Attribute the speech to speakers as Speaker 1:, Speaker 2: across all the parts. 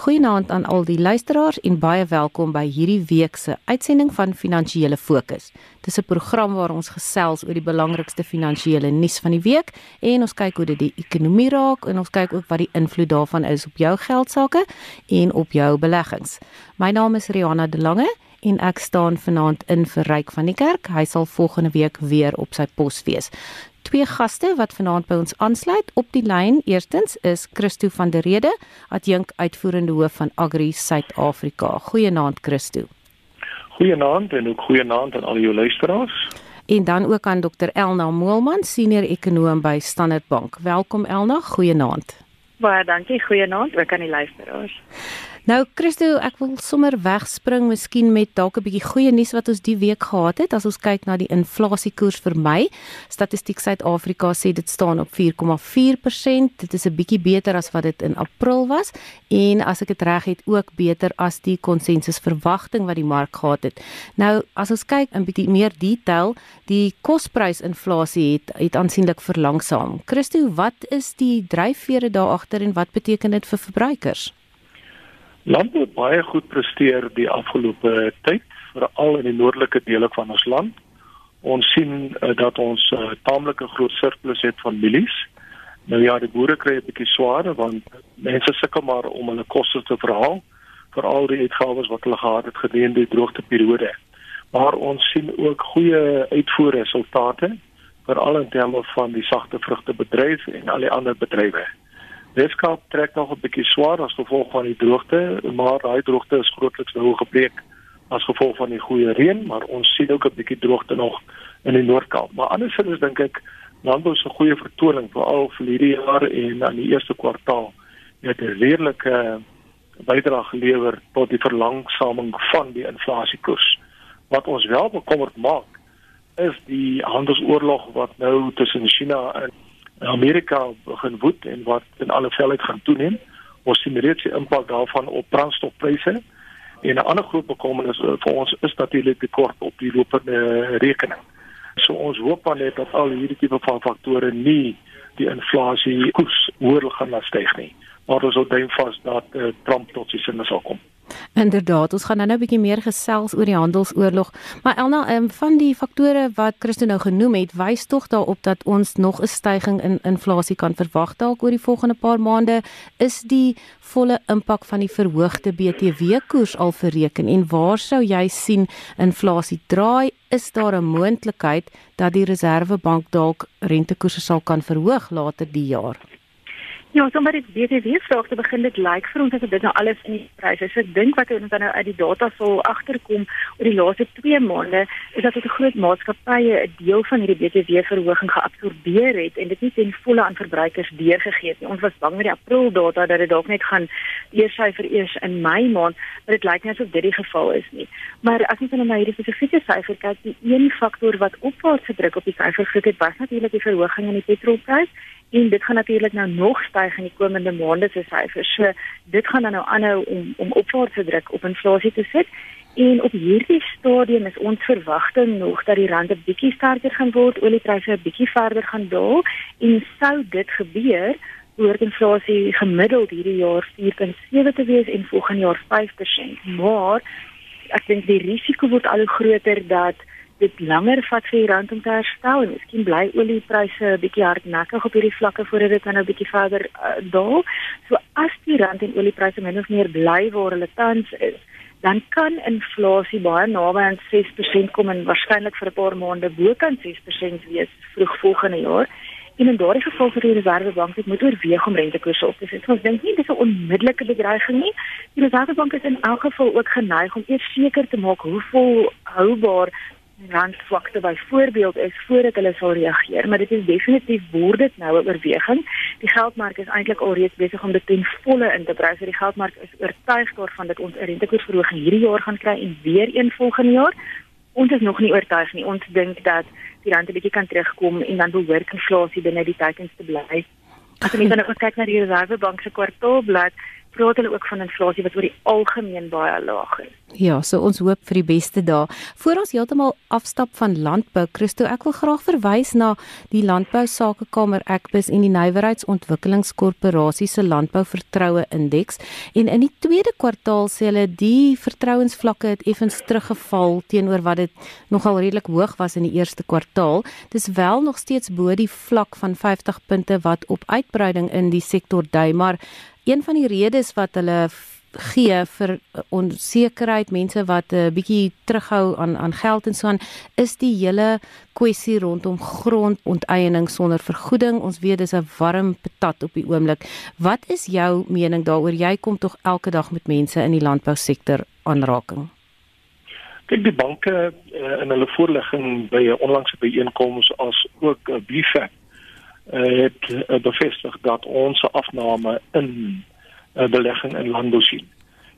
Speaker 1: Goeienaand aan al die luisteraars en baie welkom by hierdie week se uitsending van Finansiële Fokus. Dis 'n program waar ons gesels oor die belangrikste finansiële nuus van die week en ons kyk hoe dit die ekonomie raak en ons kyk ook wat die invloed daarvan is op jou geld sake en op jou beleggings. My naam is Riana De Lange en ek staan vanaand in vir Ryk van die Kerk. Hy sal volgende week weer op sy pos wees twee gaste wat vanaand by ons aansluit op die lyn. Eerstens is Christo van der Rede, adjunk uitvoerende hoof van Agri Suid-Afrika. Goeienaand Christo.
Speaker 2: Goeienaand en ook goeienaand aan al jou luisteraars.
Speaker 1: En dan ook aan Dr Elna Moelman, senior ekonom by Standard Bank. Welkom Elna, goeienaand.
Speaker 3: Baie dankie, goeienaand ook aan die luisteraars.
Speaker 1: Nou Christo, ek wil sommer wegspring miskien met dalk 'n bietjie goeie nuus wat ons die week gehad het. As ons kyk na die inflasiekoers vir Mei, Statistiek Suid-Afrika sê dit staan op 4,4%. Dit is 'n bietjie beter as wat dit in April was en as ek dit reg het, ook beter as die konsensusverwagting wat die mark gehad het. Nou, as ons kyk in bietjie meer detail, die kosprysinflasie het het aansienlik verlangsaam. Christo, wat is die dryfvere daar agter en wat beteken dit vir verbruikers?
Speaker 2: Landbou het baie goed presteer die afgelope tyd, veral in die noordelike dele van ons land. Ons sien uh, dat ons 'n uh, taamlike groot surplus het van mielies. Nou ja, die boere kry 'n bietjie swaarder want mense sukkel maar om hulle koste te verhaal vir al die uitgawes wat hulle gehad het gedurende die droogteperiode. Maar ons sien ook goeie uitvoerresultate veral in terme van die sagte vrugtebedryf en al die ander bedrywe. Weskaap trek nog 'n bietjie swaar as gevolg van die droogte, maar daai droogte is grootliks nou gebreek as gevolg van die goeie reën, maar ons sien ook 'n bietjie droogte nog in die Noord-Kaap. Maar andersins dink ek landbou se goeie vertoning veral vir hierdie jaar en aan die eerste kwartaal het 'n redelike bydrae gelewer tot die verlangsaming van die inflasiekoers. Wat ons wel bekommerd maak is die handelsoorlog wat nou tussen China en Amerika begin woed en wat in alle velheid gaan toeneem. Ons sien reeds die impak daarvan op brandstofpryse. En 'n ander groot bekommernis uh, vir ons is natuurlik die kort op die lopende rekening. So ons hoop dan net dat al hierdie tipe van faktore nie die inflasie koers hoër gaan laat styg nie. Maar ons sal dink vas dat uh, Trump tot sy sinne sal kom.
Speaker 1: Inderdaad, ons gaan nou 'n bietjie meer gesels oor die handelsoorlog, maar Elna, um, van die faktore wat Christo nou genoem het, wys tog daarop dat ons nog 'n stygings in inflasie kan verwag dalk oor die volgende paar maande. Is die volle impak van die verhoogde BTW-koers al bereken en waar sou jy sien inflasie draai? Is daar 'n moontlikheid dat die Reserwebank dalk rentekoerse sal kan verhoog later die jaar?
Speaker 3: Ja, sommer die BTW vraag te begin dit lyk vir ons asof dit nou alles in die pryse is. Ek dink wat ons dan nou uit die data sal agterkom oor die laaste 2 maande is dat dit 'n groot maatskappye 'n deel van hierdie BTW verhoging geabsorbeer het en dit nie ten volle aan verbruikers deurgegee het nie. Ons was bang met die April data dat dit dalk net gaan eers syfer eers in Mei maand, maar dit lyk nie asof dit die geval is nie. Maar as ons nou na hierdie spesifieke syfer kyk, die een faktor wat opwaarts gedruk op die syfer gekry het, was natuurlik die verhoging in die petrolprys en dit gaan natuurlik nou nog styg in die komende maande se syfers. So dit gaan dan nou aanhou om om opwaarts te druk op inflasie te sit. En op hierdie stadium is ons verwagting nog dat die rand 'n bietjie sterker gaan word, oliepryse 'n bietjie verder gaan daal en sou dit gebeur, behoort inflasie gemiddeld hierdie jaar 4.7 te wees en volgende jaar 5%. Maar ek dink die risiko word al hoe groter dat dit langer vat vir die rand om te herstel en miskien bly oliepryse 'n bietjie hardnekkig op hierdie vlakke voordat dit dan nou 'n bietjie verder uh, daal. So as die rand en oliepryse min of meer bly waar hulle tans is, dan kan inflasie baie naby aan 6% kom en waarskynlik vir 'n paar maande bokant 6% wees vroeg volgende jaar. En in daardie geval vir die Reserwebank het moet oorweeg om rentekoerse op te sit. Ons dink nie dis 'n onmiddellike bedreiging nie. Die Reserwebank is in elk geval ook geneig om eers seker te maak hoe volhoubaar randswakte byvoorbeeld is voordat hulle sal reageer, maar dit is definitief word dit nou 'n oorweging. Die geldmark is eintlik alreeds besig om dit ten volle in te bring. So die geldmark is oortuig daarvan dat ons 'n rentekoersverhoging hierdie jaar gaan kry en weer een volgende jaar. Ons is nog nie oortuig nie. Ons dink dat die rand 'n bietjie kan terugkom en dan behoort inflasie binne die teikens te bly. As jy ook kyk na die Reservebank se kwartaalblad, praat hulle ook van inflasie wat oor die algemeen baie laag is.
Speaker 1: Ja, so ons hoop vir die beste daar. Voor ons heeltemal afstap van landbou, Christo, ek wil graag verwys na die Landbou Sakekamer Ekbus en die Nywerheidsontwikkelingskorporasie se Landbouvertroue Indeks. En in die tweede kwartaal sê hulle die vertrouensvlakke het effens teruggeval teenoor wat dit nogal redelik hoog was in die eerste kwartaal. Dis wel nog steeds bo die vlak van 50 punte wat op uitbreiding in die sektor dui, maar een van die redes wat hulle gee vir onsekerheid mense wat 'n uh, bietjie terughou aan aan geld en so aan is die hele kwessie rondom grondonteiening sonder vergoeding. Ons weet dis 'n warm patat op die oomblik. Wat is jou mening daaroor? Jy kom tog elke dag met mense in die landbousektor aanraking.
Speaker 2: Kyk die banke uh, in hulle voorlegging by 'n onlangse byeenkoms as ook 'n uh, uh, het uh, bevestig dat ons afname in uh, belegging in landbou sien.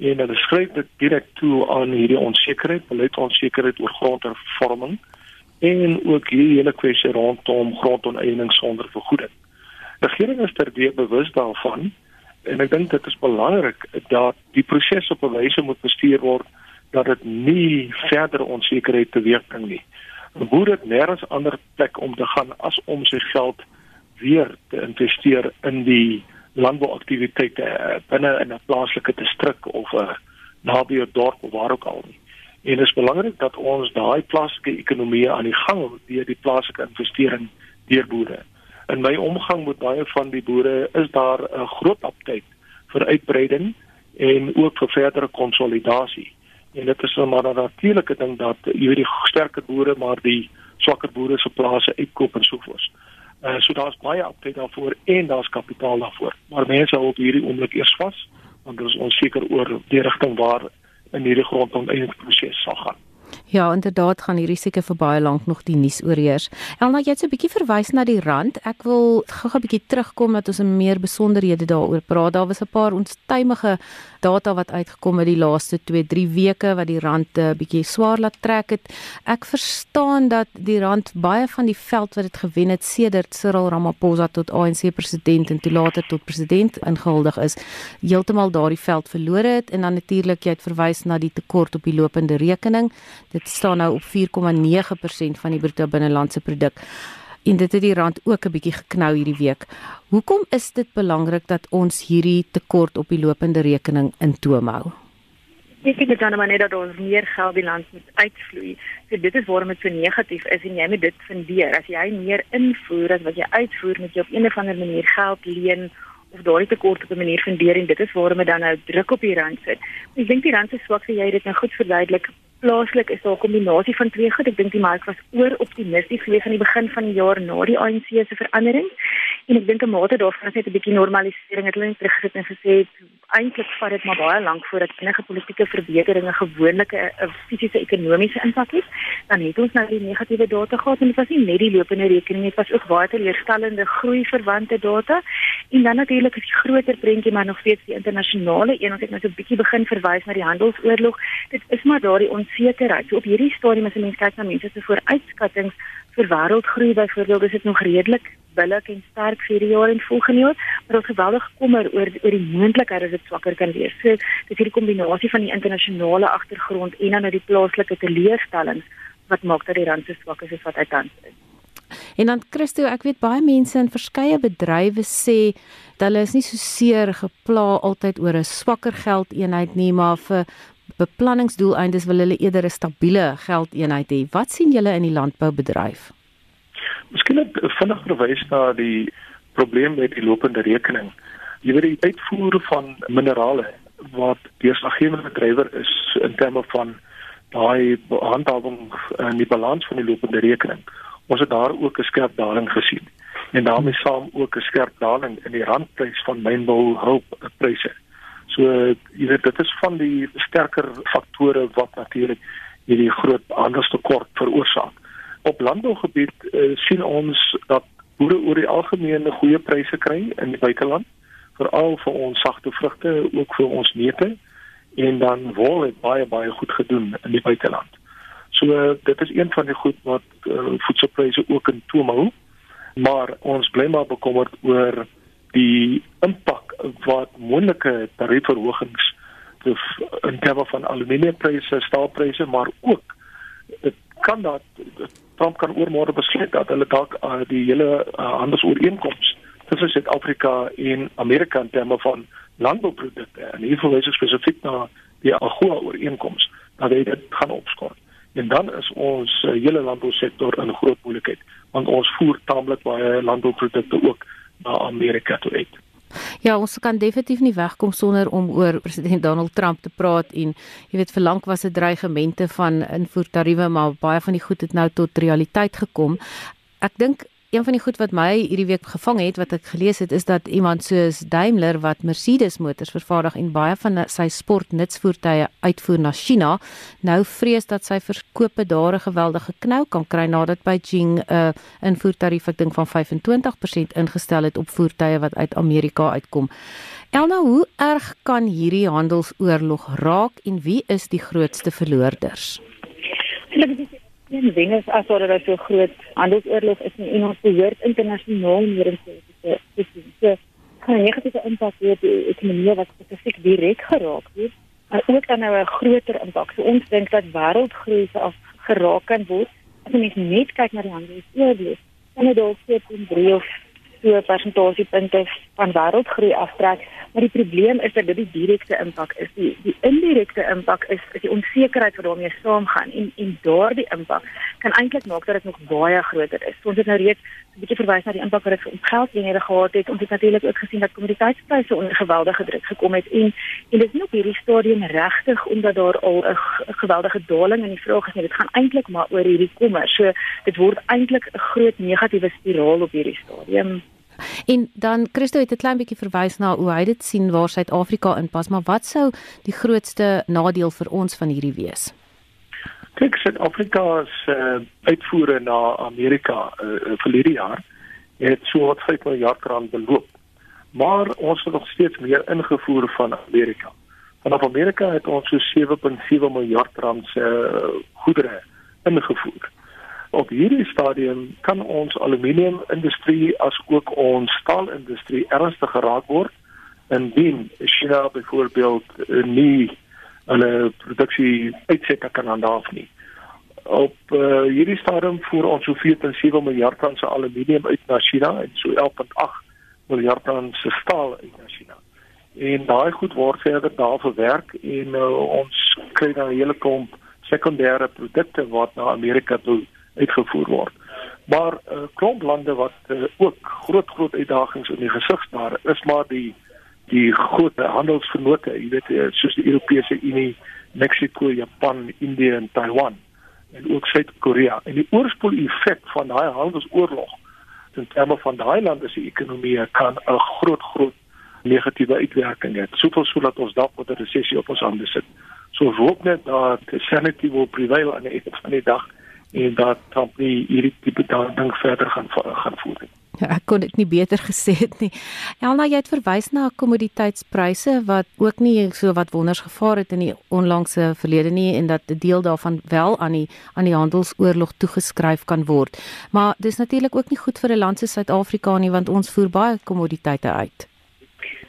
Speaker 2: En hulle skryf dit direk toe aan hierdie onsekerheid, beleid onsekerheid oor grondhervorming en ook hierdie hele kwessie rondom grondoneening sonder vergoeding. Die regering is terdeur bewus daarvan en ek dink dit is belangrik dat die proses op 'n wyse moet bestuur word dat dit nie verder onsekerheid teweegbring nie. Boere het nêrens ander plek om te gaan as om sy geld weer te investeer in die landbouaktiwiteite uh, binne in 'n plaaslike distrik of 'n uh, naby 'n dorp of waar ook al nie. En dit is belangrik dat ons daai plaaslike ekonomie aan die gang hou deur die plaaslike investering deur boere. In my omgang met baie van die boere is daar 'n groot aptyd vir uitbreiding en ook vir verdere konsolidasie. En dit is 'n maar 'n natuurlike ding dat jy weet die sterker boere maar die swakker boere se plase uitkoop en so voort. Uh, so daar's baie aptyd daarvoor en daar's kapitaal daarvoor. Maar mense hou op hierdie oomblik eers vas want ons is onseker oor die rigting waar in hierdie grondonteeningsproses sal gaan.
Speaker 1: Ja, inderdaad gaan hierdie seker vir baie lank nog die nuus oorheers. Elna, jy het so 'n bietjie verwys na die rand. Ek wil gou-gou 'n bietjie terugkom dat ons 'n meer besonderhede daaroor praat. Daar was 'n paar onstuimige data wat uitgekom het die laaste 2-3 weke wat die rand 'n uh, bietjie swaar laat trek het. Ek verstaan dat die rand baie van die veld wat dit gewen het sedert Cyril Ramaphosa tot ANC president en toe later tot president ingehuldig is, heeltemal daardie veld verloor het en dan natuurlik jy het verwys na die tekort op die lopende rekening. Dit staan nou op 4,9% van die bruto binnelandse produk. En dit het die rand ook 'n bietjie geknou hierdie week. Hoekom is dit belangrik dat ons hierdie tekort op die lopende rekening in toom hou?
Speaker 3: Ek dink dit dan maar net dat ons meer geld die land moet uitvloei. So dit is waarom dit so negatief is en jy moet dit fundeer. As jy meer invoer as wat jy uitvoer, moet jy op 'n of ander manier geld leen of daai tekort op 'n manier fundeer en dit is waarom dit dan nou druk op die rand sit. Ek dink die rand se swak, jy het dit nou goed verduidelik plaaslik is daar 'n kombinasie van twee goed. Ek dink die mark was oor optimisties gewees aan die begin van die jaar na die ANC se verandering. En ek dink 'n mate daarvan is net 'n bietjie normalisering. Het hulle net teruggesit en gesê eintlik vat dit maar baie lank voordat enige politieke verbeteringe gewoonlik 'n fisiese ekonomiese impak het. Dan het ons nou die negatiewe data gehad en dit was nie net die lopende rekening dit was ook baie teleurstellende groei verwante data. En dan natuurlik is die groter prentjie maar nog steeds die internasionale een. Ons het nou so 'n bietjie begin verwys na die handelsoorlog. Dit is maar daardie onsekerheid. So op hierdie stadium as 'n mens kyk na mense se vooruitskattinge vir wêreldgroei byvoorbeeld, is dit nog redelik billik en sterk vir die jaar en volgende jaar, maar ons geweldig kommer oor oor die moontlikheid dat dit swakker kan wees. So dis hierdie kombinasie van die internasionale agtergrond en dan nou die plaaslike teleurstellings wat maak dat die rand so swak is as wat hy tans is.
Speaker 1: En dan Christo, ek weet baie mense in verskeie bedrywe sê dat hulle is nie so seer gepla altyd oor 'n swakker geldeenheid nie, maar vir beplanningsdoeleindes wil hulle eerder 'n stabiele geldeenheid hê. Wat sien julle in die landboubedryf?
Speaker 2: Miskien net vinnig verwys na die probleem met die lopende rekening. Jy weet die uitvoer van minerale wat deurslaggewende drywer is in terme van daai handhawing en die balans van die lopende rekening. Ons het daar ook 'n skerp daling gesien en daarmee saam ook 'n skerp daling in die randprys van mynbou hulppryse. So jy weet dit is van die sterker faktore wat natuurlik hierdie groot handelstekort veroorsaak. Op landbougebied uh, sien ons dat boere oor die algemeen goeie pryse kry in die buiteland, veral vir ons sagte vrugte, ook vir ons neute en dan wol het baie baie goed gedoen in die buiteland. So dit is een van die goed wat uh, voedselpryse ook in toom hou. Maar ons bly maar bekommerd oor die impak wat moontlike tariefverhogings in terme van aluminiumpryse, staalpryse, maar ook dit kan dat Trump kan oormôre besluit dat hulle dalk uh, die hele uh, handelsooreenkoms tussen Suid-Afrika en Amerika in terme van landbouprodukte en hier verwys ek spesifiek na die AGOA ooreenkoms dat dit gaan opskort. En dan is ons uh, hele landbousektor in groot moeilikheid want ons voer taamlik baie landbouprodukte ook na Amerika toe uit.
Speaker 1: Ja, ons kan definitief nie wegkom sonder om oor president Donald Trump te praat en jy weet vir lank was dit dreigemente van invoertariewe, maar baie van die goed het nou tot realiteit gekom. Ek dink een van die goed wat my hierdie week gevang het wat ek gelees het is dat iemand soos Daimler wat Mercedes motors vervaardig en baie van sy sportnutsvoertuie uitvoer na China nou vrees dat sy verkope daar 'n geweldige knou kan kry nadat Beijing 'n uh, invoertarief ek dink van 25% ingestel het op voertuie wat uit Amerika uitkom. Elna, hoe erg kan hierdie handelsoorlog raak en wie is die grootste verloorders?
Speaker 3: Een wenner as wat daar so groot handelsoorlog is in ons behoort internasionaal meer in te sien. So kan negatiewe impak hê op die ekonomie wat spesifiek direk geraak word, maar ook dan nou 'n groter impak. So ons dink dat wêreldgroei se af geraak kan word as mens net kyk na die handelsoorlog. En dit dalk 7.3 of so persentasiepunte van wêreldgroei aftrek, maar die probleem is dat dit die direkte impak is. Die die indirekte impak is is die onsekerheid wat daarmee saamgaan en en daardie impak kan eintlik maak dat dit nog baie groter is. So ons het nou reeds 'n bietjie verwys na die impak wat dit op geldeenhede gehad het. Ons het natuurlik ook gesien dat kommoditeitspryse onder geweldige druk gekom het en en dit is nog hierdie stadium regtig omdat daar al 'n geweldige daling in die vraag is. Dit gaan eintlik maar oor hierdie kommer. So dit word eintlik 'n groot negatiewe spiraal op hierdie stadium.
Speaker 1: En dan Christo het 'n klein bietjie verwys na hoe hy dit sien waar Suid-Afrika inpas, maar wat sou die grootste nadeel vir ons van hierdie wees?
Speaker 2: Kyk, Suid-Afrika se uh, uitvoere na Amerika uh, vir hierdie jaar het so wat 5 miljard rand beloop. Maar ons het nog steeds meer ingevoer van Amerika. Vanaf Amerika het ons so 7.7 miljard rand se uh, goedere ingevoer op hierdie stadium kan ons aluminium industrie as ook ons staalindustrie ernstig geraak word indien China byvoorbeeld nie hulle produksie uitsette kan aandaaf nie. Op uh, hierdie stadium voer ons so 4.7 miljard tons aluminium uit na China en so 11.8 miljard tons staal uit na China. En daai goed word verder daar verwerk en uh, ons kry dan 'n hele klomp sekondêre produkte wat na Amerika toe uitgevoer word. Maar 'n uh, klomp lande wat uh, ook groot groot uitdagings in die gesig staar, is maar die die groot handelsvennote, jy weet uh, soos die Europese Unie, Mexiko, Japan, Indië en Taiwan en ook Suid-Korea. En die oorspoel effek van daai handelsoorlog in terme van daai lande se ekonomie kan 'n groot groot negatiewe uitwerking hê. Soveel so dat ons dalk met 'n resessie op ons hande sit. So hoop net dat sanity will prevail aan die einde van die dag en dat Trump nie hierdie tipe ding verder gaan gaan voer nie.
Speaker 1: Ja, ek kon dit nie beter gesê het nie. Elna, jy het verwys na kommoditeitspryse wat ook nie so wat wonders gevaar het in die onlangse verlede nie en dat 'n deel daarvan wel aan die aan die handelsoorlog toegeskryf kan word. Maar dis natuurlik ook nie goed vir 'n land soos Suid-Afrika nie want ons voer baie kommoditeite uit.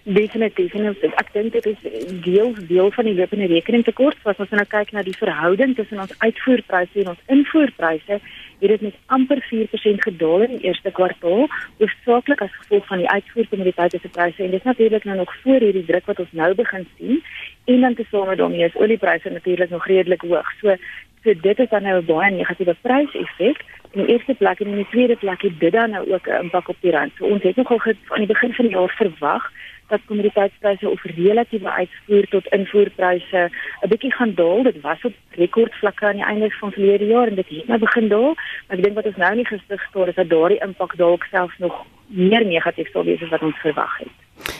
Speaker 3: Definitief en ek dink dit is deel deel van die lopende rekeningtekort. As ons nou kyk na die verhouding tussen ons uitvoerpryse en ons invoerpryse het dit met amper 4% gedaal in die eerste kwartaal hoofsaaklik as gevolg van die uitvoerkommoditeite se pryse. En dit is natuurlik nou nog voor hierdie druk wat ons nou begin sien. En dan tesame daarmee is oliepryse natuurlik nog redelik hoog. So so dit is dan nou 'n baie negatiewe pryseffek. In die eerste plek en in die tweede plek het dit dan nou ook 'n impak op die rand. So ons het nogal aan die begin van die jaar verwag dat kommoditeitspryse of relatiewe uitvoer tot invoerpryse 'n bietjie gaan daal. Dit was op rekordvlakke aan die einde van verlede jaar en dit het nou begin daal. Maar ek dink wat ons nou nie gestig staar is dat daardie impak dalk selfs nog meer negatief sal wees as wat ons verwag het.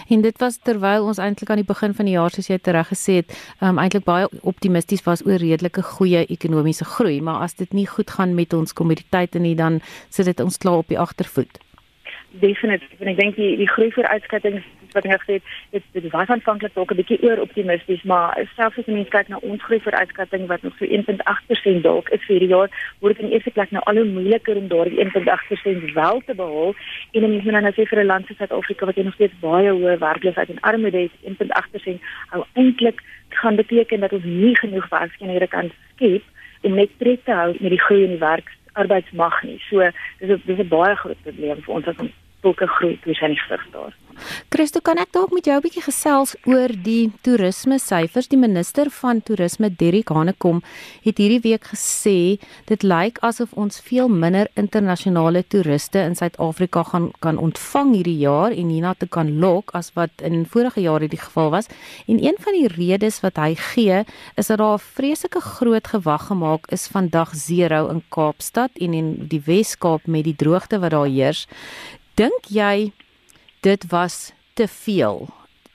Speaker 1: En dit was terwyl ons eintlik aan die begin van die jaar soos jy tereg gesê het, um, eintlik baie optimisties was oor redelike goeie ekonomiese groei, maar as dit nie goed gaan met ons kommoditeite nie, dan sit dit ons klaar op die agtervoet
Speaker 3: definitief en ek dink die die groei vooruitskattinge wat ek gesê het, dit dit was aanvanklik dalk 'n bietjie oor optimisties, maar selfs as mens kyk na ons groei vooruitskatting wat nog so 1.8% dalk is vir die jaar, word dit in eerste plek nou al hoe moeiliker om daardie 1.8% wel te behaal. En dan moet men nou sê vir 'n land soos Suid-Afrika wat nog steeds baie hoë werkloosheid en armoede het, 1.8% hou eintlik gaan beteken dat ons nie genoeg werksgeleenthede kan skep om net tred te hou met die groei in die werksarbeidsmag nie. So dis 'n dis 'n baie groot probleem vir ons as ons sulke groei toe sy nie vir daar.
Speaker 1: Christo, kan ek dalk met jou 'n bietjie gesels oor die toerisme syfers? Die minister van toerisme, Derrick Hanekom, het hierdie week gesê dit lyk asof ons veel minder internasionale toeriste in Suid-Afrika gaan kan ontvang hierdie jaar en hierna te kan lok as wat in vorige jare die geval was. En een van die redes wat hy gee, is dat daar 'n vreeslike groot gewag gemaak is van dag 0 in Kaapstad en in die Wes-Kaap met die droogte wat daar heers. Dink jy dit was te veel?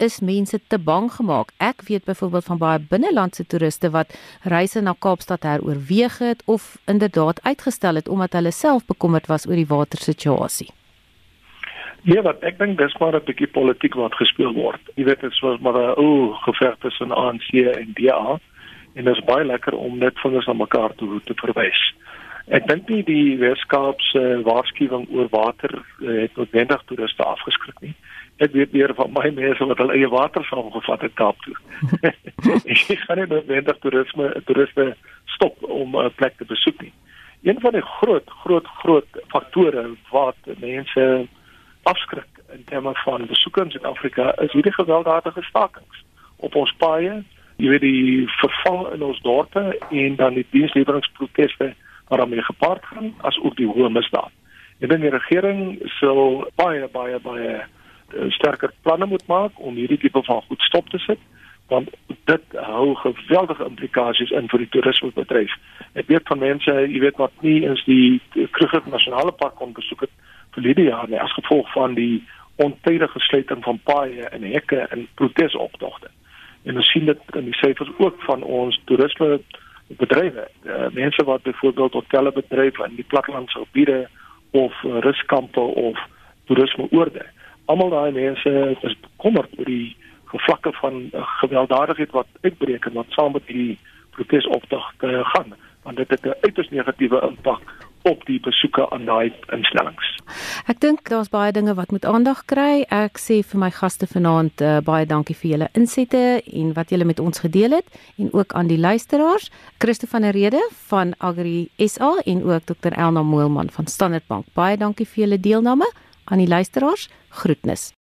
Speaker 1: Is mense te bang gemaak? Ek weet byvoorbeeld van baie binnelandse toeriste wat reise na Kaapstad heroorweeg het of inderdaad uitgestel het omdat hulle self bekommerd was oor die watersituasie.
Speaker 2: Ja, wat ek dink dis maar 'n bietjie politiek wat gespeel word. Jy weet dit was maar 'n o, geveg tussen ANC en DA en dit is baie lekker om net vingers aan mekaar toe te verwys. Ek dink nie die Weskaapse waarskuwing oor water uh, het noodwendig toeriste afgeskrik nie. Ek weet meer van my mense wat hulle eie water saamgevat het Kaap toe. ek gaan nie noodwendig toerisme toeriste stop om 'n plek te besoek nie. Een van die groot groot groot faktore wat mense afskrik in terme van besoeke in Suid-Afrika is hierdie gewelddadige stakings op ons paaie, jy weet die verval in ons dorpe en dan die diensleweringproteste wat daarmee gepaard gaan as ook die hoë misdaad. Ek dink die regering sal baie baie baie uh, sterker planne moet maak om hierdie tipe van goed stop te sit want dit hou geweldige implikasies in vir die toerismebedryf. Ek weet van mense, jy weet wat nie eens die Kruger Nasionale Park kon besoek het vir hierdie jaar nie as gevolg van die ontydige sluiting van paaie en hekke en protesoptogte. En ons sien dit in die syfers ook van ons toerisme bedrywe. Uh, mense wat byvoorbeeld hotelle bedryf in die plattelandse gebiede of uh, ruskampe of toerisme oorde. Almal daai mense is bekommerd oor die vlakke van uh, gewelddadigheid wat uitbreek en wat saam met die protesoptog uh, gaan, want dit het 'n uiters negatiewe impak op die besoeke aan daai instellings.
Speaker 1: Ek dink daar's baie dinge wat moet aandag kry. Ek sê vir my gaste vanaand uh, baie dankie vir julle insette en wat julle met ons gedeel het en ook aan die luisteraars. Christo van der Rede van Agri SA en ook Dr Elna Moelman van Standard Bank. Baie dankie vir julle deelname aan die luisteraars. Groetnis.